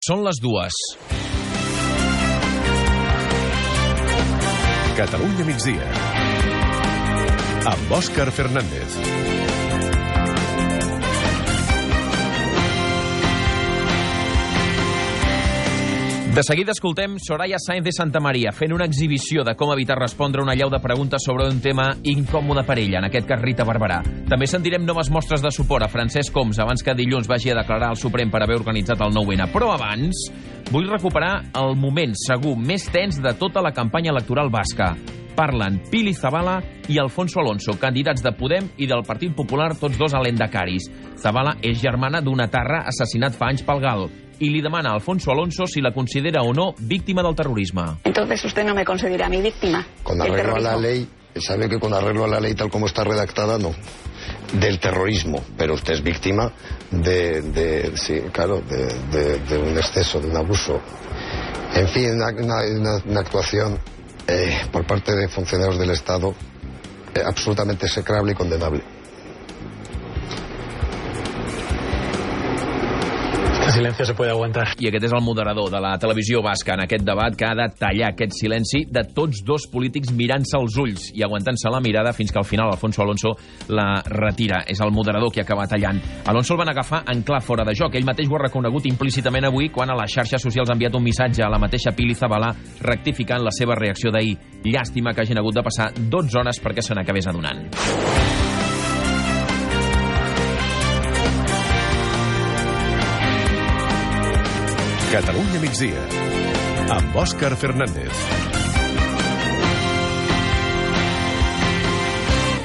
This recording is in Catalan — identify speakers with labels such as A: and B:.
A: Són les dues.
B: Catalunya migdia. Amb Òscar Fernández.
A: De seguida escoltem Soraya Sainz de Santa Maria fent una exhibició de com evitar respondre una llau de preguntes sobre un tema incòmode per ella, en aquest cas Rita Barberà. També sentirem noves mostres de suport a Francesc Coms abans que dilluns vagi a declarar al Suprem per haver organitzat el 9-N. Però abans vull recuperar el moment segur més tens de tota la campanya electoral basca. Parlen Pili Zabala i Alfonso Alonso, candidats de Podem i del Partit Popular, tots dos a l'Endacaris. Zabala és germana d'una tarra assassinat fa anys pel Gal demana a Alfonso Alonso si la considera o no víctima del terrorisme.
C: Entonces usted no me considera mi víctima.
D: Con arreglo a la
C: terrorismo.
D: ley, sabe que con arreglo a la ley tal como está redactada, no. Del terrorismo, pero usted es víctima de, de sí, claro, de, de- de un exceso, de un abuso. En fin, una, una- una- una actuación eh, por parte de funcionarios del Estado eh, absolutamente execrable y condenable.
E: El silencio se puede aguantar.
A: I aquest és el moderador de la televisió basca en aquest debat que ha de tallar aquest silenci de tots dos polítics mirant-se als ulls i aguantant-se la mirada fins que al final Alfonso Alonso la retira. És el moderador qui acaba tallant. Alonso el van agafar en clar fora de joc. Ell mateix ho ha reconegut implícitament avui quan a les xarxes socials ha enviat un missatge a la mateixa Pili Zabala rectificant la seva reacció d'ahir. Llàstima que hagin hagut de passar 12 hores perquè se n'acabés adonant.
B: Catalunya migdia. Amb Òscar Fernández.